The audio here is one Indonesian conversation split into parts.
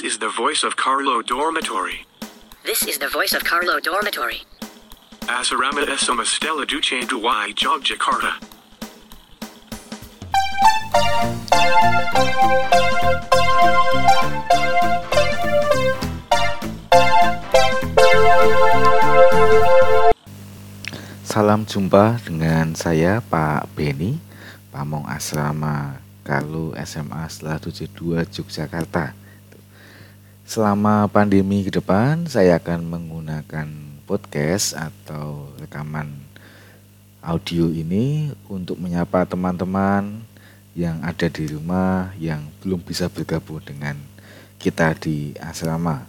This is the voice of Carlo Dormitory. This is the voice of Carlo Dormitory. Asarama Esoma Stella Duce Duwai Jogjakarta. Salam jumpa dengan saya Pak Beni, Pamong Asrama Kalu SMA setelah 72 Yogyakarta. Selama pandemi ke depan, saya akan menggunakan podcast atau rekaman audio ini untuk menyapa teman-teman yang ada di rumah yang belum bisa bergabung dengan kita di asrama.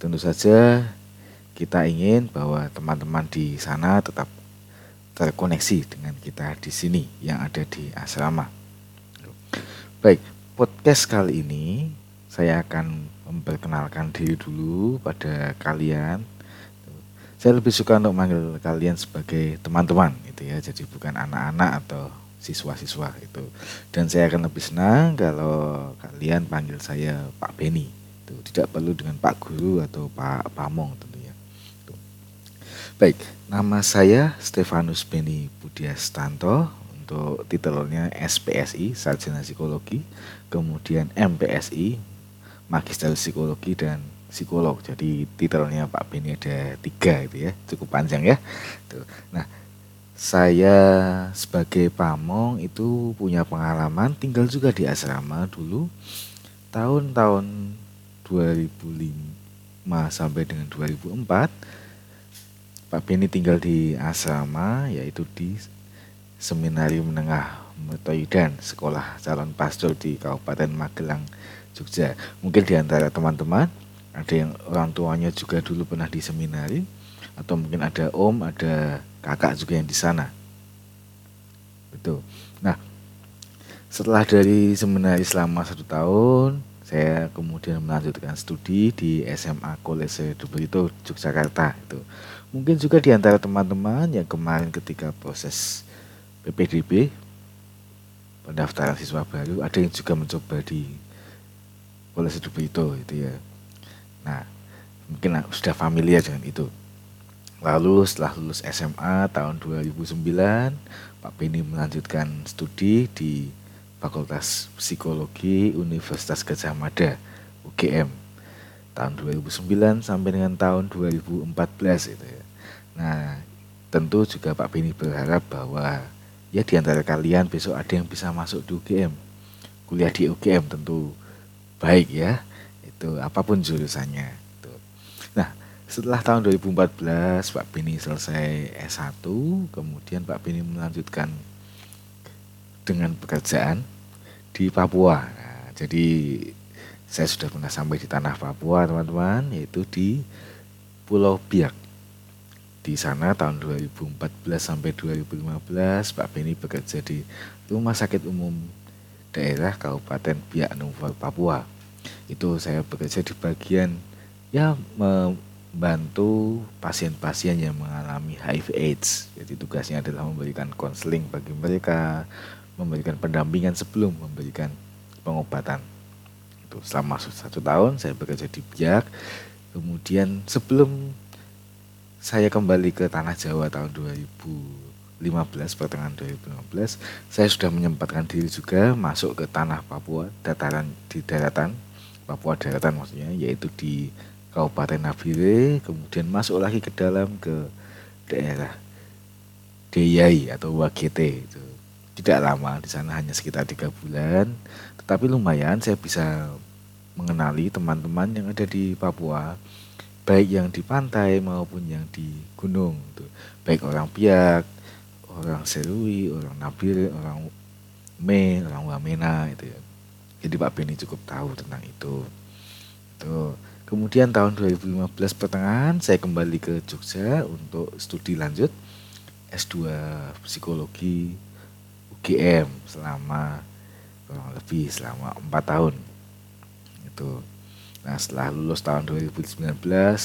Tentu saja kita ingin bahwa teman-teman di sana tetap terkoneksi dengan kita di sini yang ada di asrama. Baik, podcast kali ini saya akan memperkenalkan diri dulu pada kalian. Saya lebih suka untuk manggil kalian sebagai teman-teman gitu ya, jadi bukan anak-anak atau siswa-siswa itu. Dan saya akan lebih senang kalau kalian panggil saya Pak Beni. Itu tidak perlu dengan Pak Guru atau Pak Pamong tentunya. Baik, nama saya Stefanus Beni Budiastanto untuk titelnya SPSI Sarjana Psikologi, kemudian MPSI Magister Psikologi dan Psikolog. Jadi titelnya Pak Beni ada tiga itu ya, cukup panjang ya. Tuh. Nah, saya sebagai pamong itu punya pengalaman tinggal juga di asrama dulu tahun-tahun 2005 sampai dengan 2004 Pak Beni tinggal di asrama yaitu di Seminari Menengah Metoidan Sekolah Calon Pastor di Kabupaten Magelang, Jogja. Mungkin di antara teman-teman ada yang orang tuanya juga dulu pernah di seminari atau mungkin ada om, ada kakak juga yang di sana. Betul. Nah, setelah dari seminari selama satu tahun, saya kemudian melanjutkan studi di SMA Kolese Dubrito, Yogyakarta. Itu Mungkin juga di antara teman-teman yang kemarin ketika proses PPDB pendaftaran siswa baru ada yang juga mencoba di Polres itu itu ya. Nah, mungkin sudah familiar dengan itu. Lalu setelah lulus SMA tahun 2009, Pak Beni melanjutkan studi di Fakultas Psikologi Universitas Gajah Mada, UGM tahun 2009 sampai dengan tahun 2014 itu ya. Nah, tentu juga Pak Beni berharap bahwa ya di antara kalian besok ada yang bisa masuk di UGM. Kuliah di UGM tentu baik ya. Itu apa pun jurusannya. Itu. Nah, setelah tahun 2014 Pak Beni selesai S1, kemudian Pak Beni melanjutkan dengan pekerjaan di Papua. Nah, jadi saya sudah pernah sampai di tanah Papua teman-teman yaitu di Pulau Biak di sana tahun 2014 sampai 2015 Pak Beni bekerja di Rumah Sakit Umum Daerah Kabupaten Biak Numfor Papua. Itu saya bekerja di bagian ya membantu pasien-pasien yang mengalami HIV AIDS. Jadi tugasnya adalah memberikan konseling bagi mereka memberikan pendampingan sebelum memberikan pengobatan. Itu selama satu tahun saya bekerja di Biak. Kemudian sebelum saya kembali ke tanah Jawa tahun 2015 pertengahan 2015 saya sudah menyempatkan diri juga masuk ke tanah Papua dataran di daratan Papua daratan maksudnya yaitu di Kabupaten Nabire kemudian masuk lagi ke dalam ke daerah Deyai atau Wagete itu. Tidak lama di sana hanya sekitar tiga bulan tetapi lumayan saya bisa mengenali teman-teman yang ada di Papua baik yang di pantai maupun yang di gunung tuh baik orang Biak orang Serui orang Nabil orang Me orang Wamena itu ya. Jadi Pak Beni cukup tahu tentang itu. Tuh kemudian tahun 2015 pertengahan saya kembali ke Jogja untuk studi lanjut S2 psikologi UGM selama kurang lebih selama empat tahun. Itu. Nah setelah lulus tahun 2019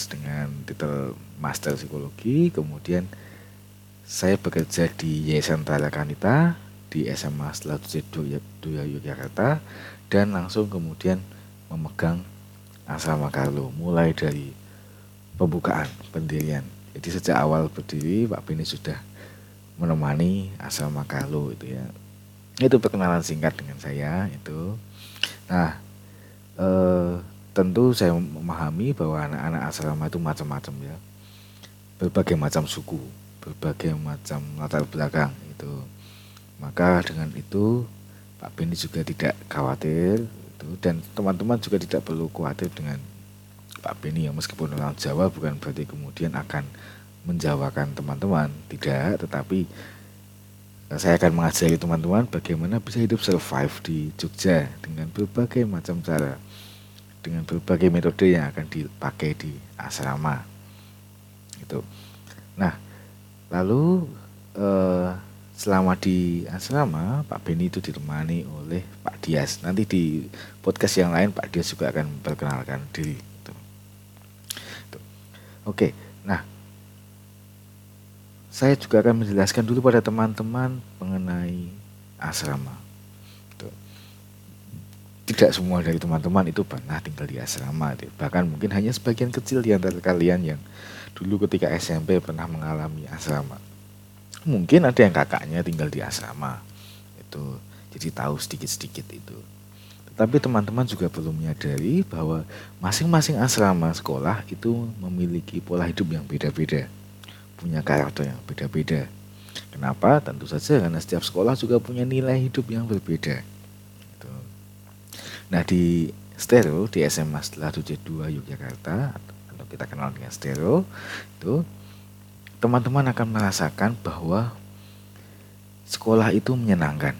dengan titel master psikologi kemudian saya bekerja di Yayasan Tala Kanita di SMA Selatujed Yogyakarta dan langsung kemudian memegang asrama Carlo mulai dari pembukaan pendirian. Jadi sejak awal berdiri Pak Beni sudah menemani asrama Carlo itu ya. Itu perkenalan singkat dengan saya itu. Nah eh, tentu saya memahami bahwa anak-anak asrama itu macam-macam ya. Berbagai macam suku berbagai macam latar belakang itu. Maka dengan itu Pak Beni juga tidak khawatir itu dan teman-teman juga tidak perlu khawatir dengan Pak Beni yang meskipun orang Jawa bukan berarti kemudian akan menjawakan teman-teman. Tidak tetapi eh, saya akan mengajari teman-teman bagaimana bisa hidup survive di Jogja dengan berbagai macam cara dengan berbagai metode yang akan dipakai di asrama. Itu. Nah Lalu eh, selama di asrama Pak Beni itu ditemani oleh Pak Dias. Nanti di podcast yang lain Pak Dias juga akan memperkenalkan diri. Itu. Itu. Oke, nah saya juga akan menjelaskan dulu pada teman-teman mengenai asrama. Itu. Tidak semua dari teman-teman itu pernah tinggal di asrama. Bahkan mungkin hanya sebagian kecil di antara kalian yang dulu ketika SMP pernah mengalami asrama. Mungkin ada yang kakaknya tinggal di asrama. Itu jadi tahu sedikit-sedikit itu. Tetapi teman-teman juga perlu menyadari bahwa masing-masing asrama sekolah itu memiliki pola hidup yang beda-beda. Punya karakter yang beda-beda. Kenapa? Tentu saja karena setiap sekolah juga punya nilai hidup yang berbeda. Gitu. Nah di stereo di SMA setelah 72 Yogyakarta kita kenal dengan stereo itu teman-teman akan merasakan bahwa sekolah itu menyenangkan.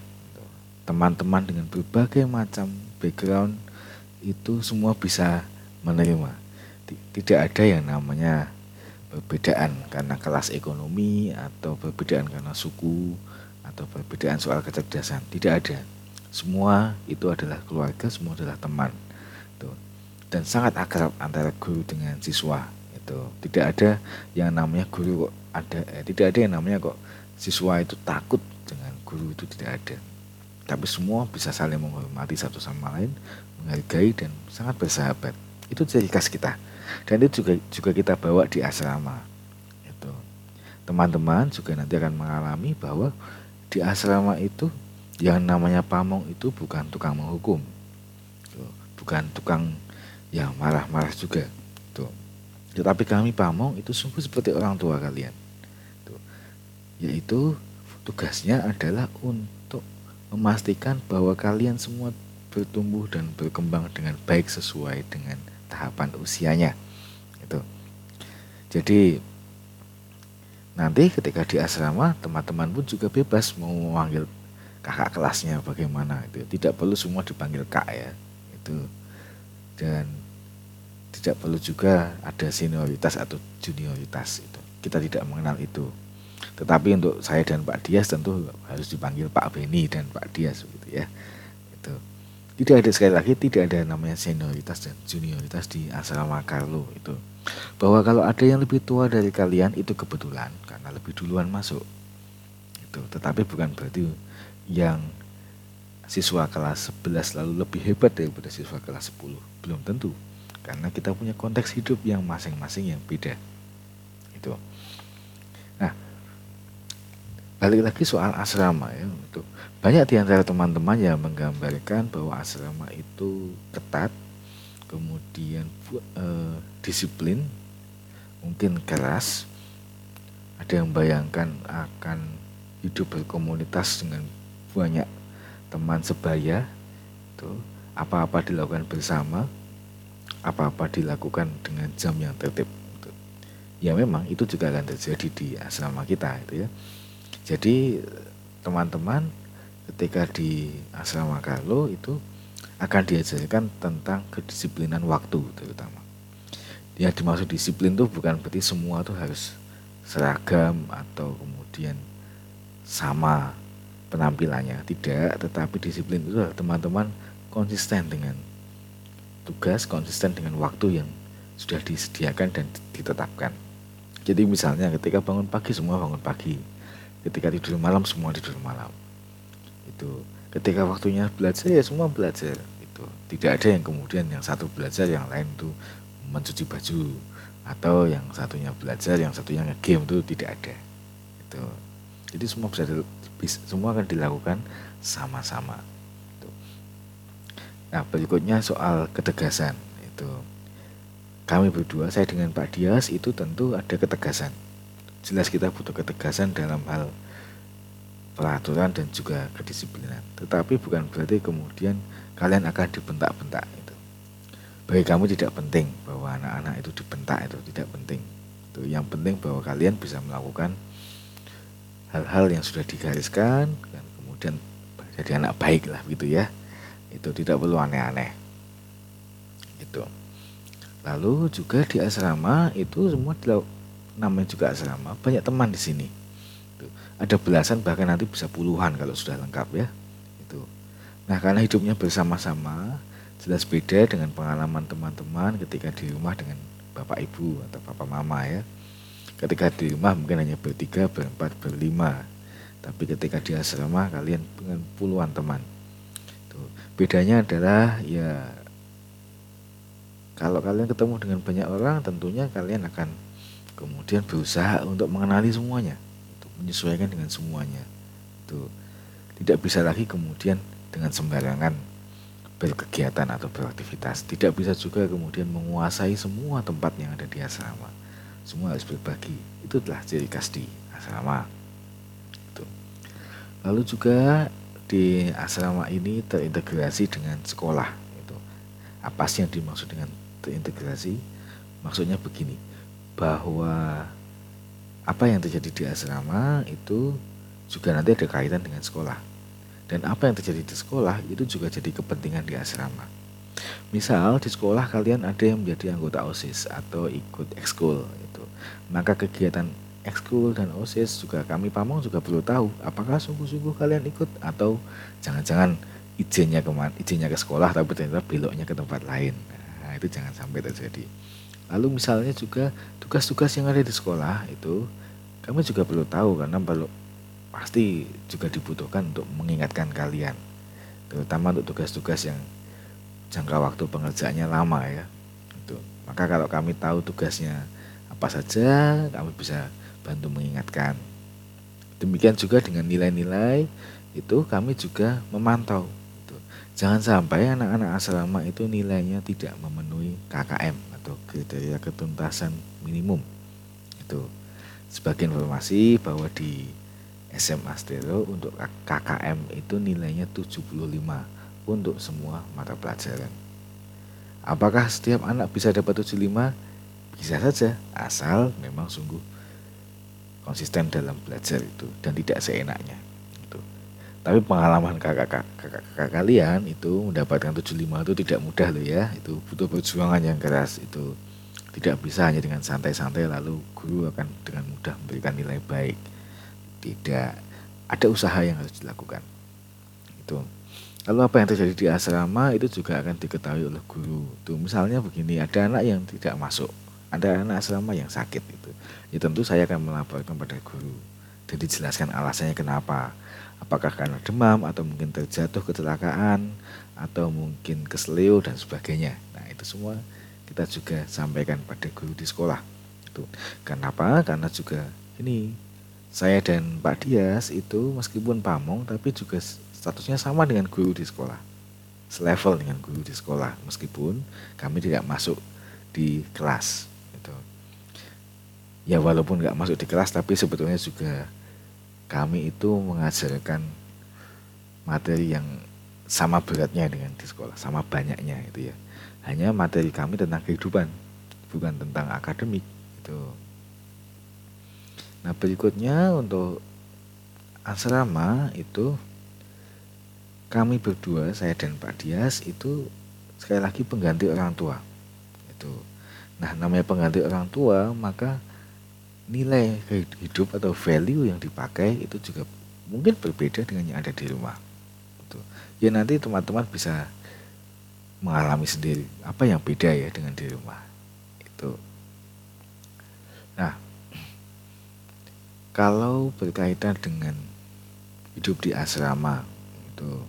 Teman-teman dengan berbagai macam background itu semua bisa menerima. Tidak ada yang namanya perbedaan karena kelas ekonomi atau perbedaan karena suku atau perbedaan soal kecerdasan. Tidak ada. Semua itu adalah keluarga semua adalah teman dan sangat akrab antara guru dengan siswa itu tidak ada yang namanya guru kok ada eh, tidak ada yang namanya kok siswa itu takut dengan guru itu tidak ada. Tapi semua bisa saling menghormati satu sama lain menghargai dan sangat bersahabat. Itu ciri khas kita. Dan itu juga juga kita bawa di asrama itu teman-teman juga nanti akan mengalami bahwa di asrama itu yang namanya pamong itu bukan tukang menghukum bukan tukang ya marah-marah juga tuh. Tetapi kami pamong itu sungguh seperti orang tua kalian tuh. Yaitu tugasnya adalah untuk memastikan bahwa kalian semua bertumbuh dan berkembang dengan baik sesuai dengan tahapan usianya itu jadi nanti ketika di asrama teman-teman pun juga bebas mau memanggil kakak kelasnya bagaimana itu tidak perlu semua dipanggil kak ya itu dan tidak perlu juga ada senioritas atau junioritas itu. Kita tidak mengenal itu. Tetapi untuk saya dan Pak Dias tentu harus dipanggil Pak Beni dan Pak Dias begitu ya. Itu. Tidak ada sekali lagi tidak ada namanya senioritas dan junioritas di asrama Carlo itu. Bahwa kalau ada yang lebih tua dari kalian itu kebetulan karena lebih duluan masuk. Itu. Tetapi bukan berarti yang siswa kelas 11 lalu lebih hebat daripada siswa kelas 10 belum tentu karena kita punya konteks hidup yang masing-masing yang beda. Itu. Nah balik lagi soal asrama ya untuk banyak di antara teman-teman yang menggambarkan bahwa asrama itu ketat kemudian eh, disiplin mungkin keras. Ada yang bayangkan akan hidup berkomunitas dengan banyak teman sebaya itu. Apa-apa dilakukan bersama apa-apa dilakukan dengan jam yang tertib ya memang itu juga akan terjadi di asrama kita itu ya. Jadi teman-teman ketika di asrama Carlo itu akan diajarkan tentang kedisiplinan waktu terutama. Yang dimaksud disiplin itu bukan berarti semua tuh harus seragam atau kemudian sama penampilannya. Tidak tetapi disiplin itu teman-teman konsisten dengan tugas konsisten dengan waktu yang sudah disediakan dan ditetapkan. Jadi misalnya ketika bangun pagi semua bangun pagi. Ketika tidur malam semua tidur malam. Itu. Ketika waktunya belajar ya semua belajar. Itu. Tidak ada yang kemudian yang satu belajar yang lain itu mencuci baju. Atau yang satunya belajar yang satunya game itu tidak ada. Itu. Jadi semua bisa, bisa semua akan dilakukan sama-sama nah berikutnya soal ketegasan itu kami berdua saya dengan Pak Dias itu tentu ada ketegasan jelas kita butuh ketegasan dalam hal peraturan dan juga kedisiplinan. Tetapi bukan berarti kemudian kalian akan dibentak-bentak itu. Bagi kamu tidak penting bahwa anak-anak itu dibentak itu tidak penting. Itu yang penting bahwa kalian bisa melakukan hal-hal yang sudah digariskan dan kemudian jadi anak baik lah gitu ya. Itu tidak perlu aneh-aneh. Itu. Lalu juga di asrama itu semua namanya juga asrama banyak teman di sini. Ada belasan bahkan nanti bisa puluhan kalau sudah lengkap ya. Itu nah karena hidupnya bersama-sama jelas beda dengan pengalaman teman-teman ketika di rumah dengan bapak ibu atau papa mama ya. Ketika di rumah mungkin hanya bertiga berempat berlima. Tapi ketika di asrama kalian dengan puluhan teman itu bedanya adalah ya kalau kalian ketemu dengan banyak orang tentunya kalian akan kemudian berusaha untuk mengenali semuanya menyesuaikan dengan semuanya itu tidak bisa lagi kemudian dengan sembarangan berkegiatan atau beraktivitas. Tidak bisa juga kemudian menguasai semua tempat yang ada di asrama. Semua harus berbagi. Itu telah ciri khas asrama itu lalu juga di asrama ini terintegrasi dengan sekolah itu apa sih yang dimaksud dengan terintegrasi maksudnya begini bahwa apa yang terjadi di asrama itu juga nanti ada kaitan dengan sekolah. Dan apa yang terjadi di sekolah itu juga jadi kepentingan di asrama. Misal di sekolah kalian ada yang menjadi anggota OSIS atau ikut ekskul itu. Maka kegiatan ekskul dan OSIS juga kami pamong juga perlu tahu apakah sungguh-sungguh kalian ikut atau jangan-jangan izinnya ke izinnya ke sekolah tapi ternyata beloknya ke tempat lain. Nah, itu jangan sampai terjadi. Lalu misalnya juga tugas-tugas yang ada di sekolah itu kami juga perlu tahu karena perlu pasti juga dibutuhkan untuk mengingatkan kalian terutama untuk tugas-tugas yang jangka waktu pengerjaannya lama ya itu maka kalau kami tahu tugasnya apa saja kami bisa bantu mengingatkan. Demikian juga dengan nilai-nilai itu kami juga memantau itu. jangan sampai anak-anak asrama itu nilainya tidak memenuhi KKM atau kriteria ketuntasan minimum itu sebagai informasi bahwa di SMA Stero untuk KKM itu nilainya 75 untuk semua mata pelajaran. Apakah setiap anak bisa dapat 75 bisa saja asal memang sungguh konsisten dalam belajar itu dan tidak seenaknya tapi pengalaman kakak-kakak kalian itu mendapatkan 75 itu tidak mudah loh ya itu butuh perjuangan yang keras itu. Tidak bisa hanya dengan santai-santai lalu guru akan dengan mudah memberikan nilai baik. Tidak ada usaha yang harus dilakukan itu lalu apa yang terjadi di asrama itu juga akan diketahui oleh guru itu misalnya begini ada anak yang tidak masuk ada anak asrama yang sakit itu ya tentu saya akan melaporkan pada guru dan dijelaskan alasannya kenapa apakah karena demam atau mungkin terjatuh kecelakaan atau mungkin keselio dan sebagainya. Nah, itu semua kita juga sampaikan pada guru di sekolah. Itu. Kenapa? Karena juga ini saya dan Pak Dias itu meskipun pamong tapi juga statusnya sama dengan guru di sekolah. Selevel dengan guru di sekolah meskipun kami tidak masuk di kelas. Ya walaupun nggak masuk di kelas tapi sebetulnya juga kami itu mengajarkan materi yang sama beratnya dengan di sekolah, sama banyaknya itu ya. Hanya materi kami tentang kehidupan, bukan tentang akademik itu. Nah berikutnya untuk asrama itu kami berdua saya dan Pak Dias itu sekali lagi pengganti orang tua itu. Nah namanya pengganti orang tua maka nilai hidup atau value yang dipakai itu juga mungkin berbeda dengan yang ada di rumah. Gitu. Ya nanti teman-teman bisa mengalami sendiri apa yang beda ya dengan di rumah. Itu. Nah, kalau berkaitan dengan hidup di asrama itu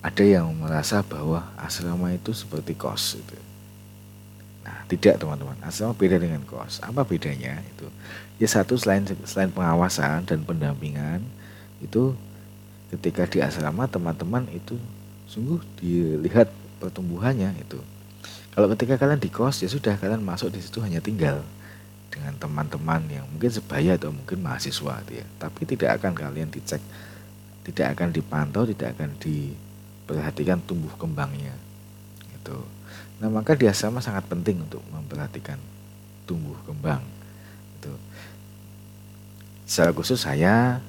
ada yang merasa bahwa asrama itu seperti kos itu. Nah, tidak teman-teman. Asrama beda dengan kos. Apa bedanya? Itu ya satu selain selain pengawasan dan pendampingan itu ketika di asrama teman-teman itu sungguh dilihat pertumbuhannya itu. Kalau ketika kalian di kos ya sudah kalian masuk di situ hanya tinggal dengan teman-teman yang mungkin sebaya atau mungkin mahasiswa gitu ya. Tapi tidak akan kalian dicek, tidak akan dipantau, tidak akan di perhatikan tumbuh kembangnya itu nah maka di asrama sangat penting untuk memperhatikan tumbuh kembang itu secara khusus saya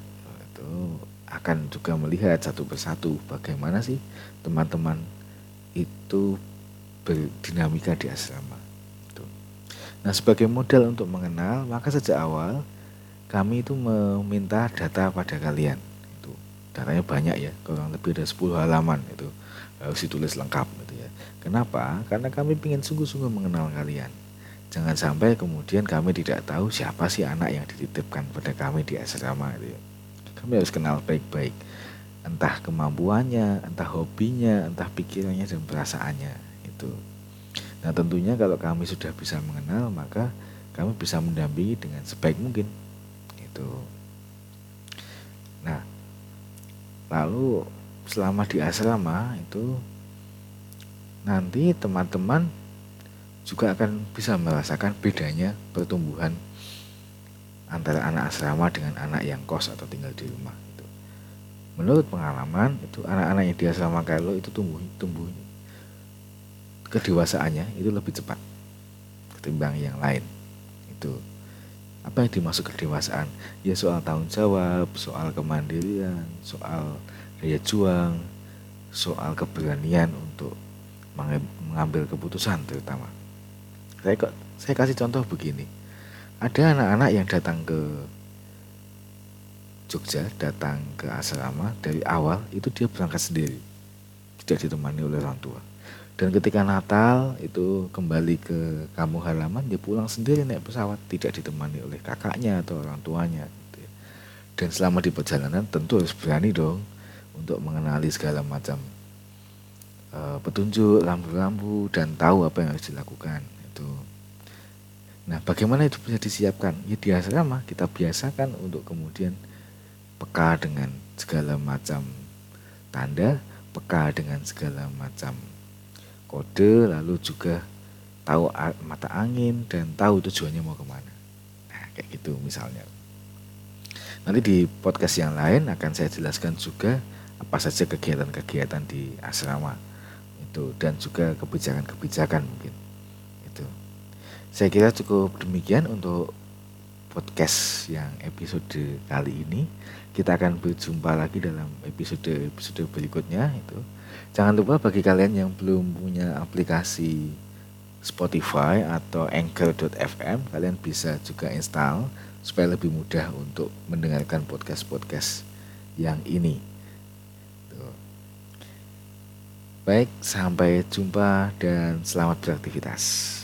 itu akan juga melihat satu persatu bagaimana sih teman-teman itu berdinamika di asrama itu. Nah sebagai modal untuk mengenal maka sejak awal kami itu meminta data pada kalian datanya banyak ya kurang lebih ada 10 halaman itu. Harus ditulis lengkap kenapa? Karena kami ingin sungguh-sungguh mengenal kalian. Jangan sampai kemudian kami tidak tahu siapa sih anak yang dititipkan pada kami di asrama itu ya. kami harus kenal baik-baik. Entah kemampuannya entah hobinya entah pikirannya dan perasaannya itu nah tentunya kalau kami sudah bisa mengenal maka kami bisa mendampingi dengan sebaik mungkin itu nah lalu selama di asrama itu nanti teman-teman juga akan bisa merasakan bedanya pertumbuhan antara anak asrama dengan anak yang kos atau tinggal di rumah itu. Menurut pengalaman itu anak-anak yang di asrama kalau itu tumbuh tumbuh kedewasaannya itu lebih cepat ketimbang yang lain. Itu. Apa yang dimaksud kedewasaan? Ya soal tanggung jawab soal kemandirian soal daya juang soal keberanian untuk mengambil keputusan terutama. Saya kok saya kasih contoh begini. Ada anak-anak yang datang ke Jogja datang ke asrama dari awal itu dia berangkat sendiri. Tidak ditemani oleh orang tua. Dan ketika Natal itu kembali ke kampung halaman dia pulang sendiri naik pesawat. Tidak ditemani oleh kakaknya atau orang tuanya gitu ya. dan selama di perjalanan tentu harus berani dong untuk mengenali segala macam uh, petunjuk lampu-lampu dan tahu apa yang harus dilakukan itu. Nah bagaimana itu bisa disiapkan? Ya di asrama kita biasakan untuk kemudian peka dengan segala macam tanda peka dengan segala macam kode lalu juga tahu mata angin dan tahu tujuannya mau ke mana. Nah kayak gitu misalnya. Nanti di podcast yang lain akan saya jelaskan juga apa saja kegiatan-kegiatan di asrama itu dan juga kebijakan-kebijakan mungkin. Itu. Saya kira cukup demikian untuk podcast yang episode kali ini. Kita akan berjumpa lagi dalam episode episode berikutnya itu. Jangan lupa bagi kalian yang belum punya aplikasi Spotify atau Anchor.fm, kalian bisa juga install supaya lebih mudah untuk mendengarkan podcast-podcast yang ini. Tuh. Baik, sampai jumpa dan selamat beraktivitas.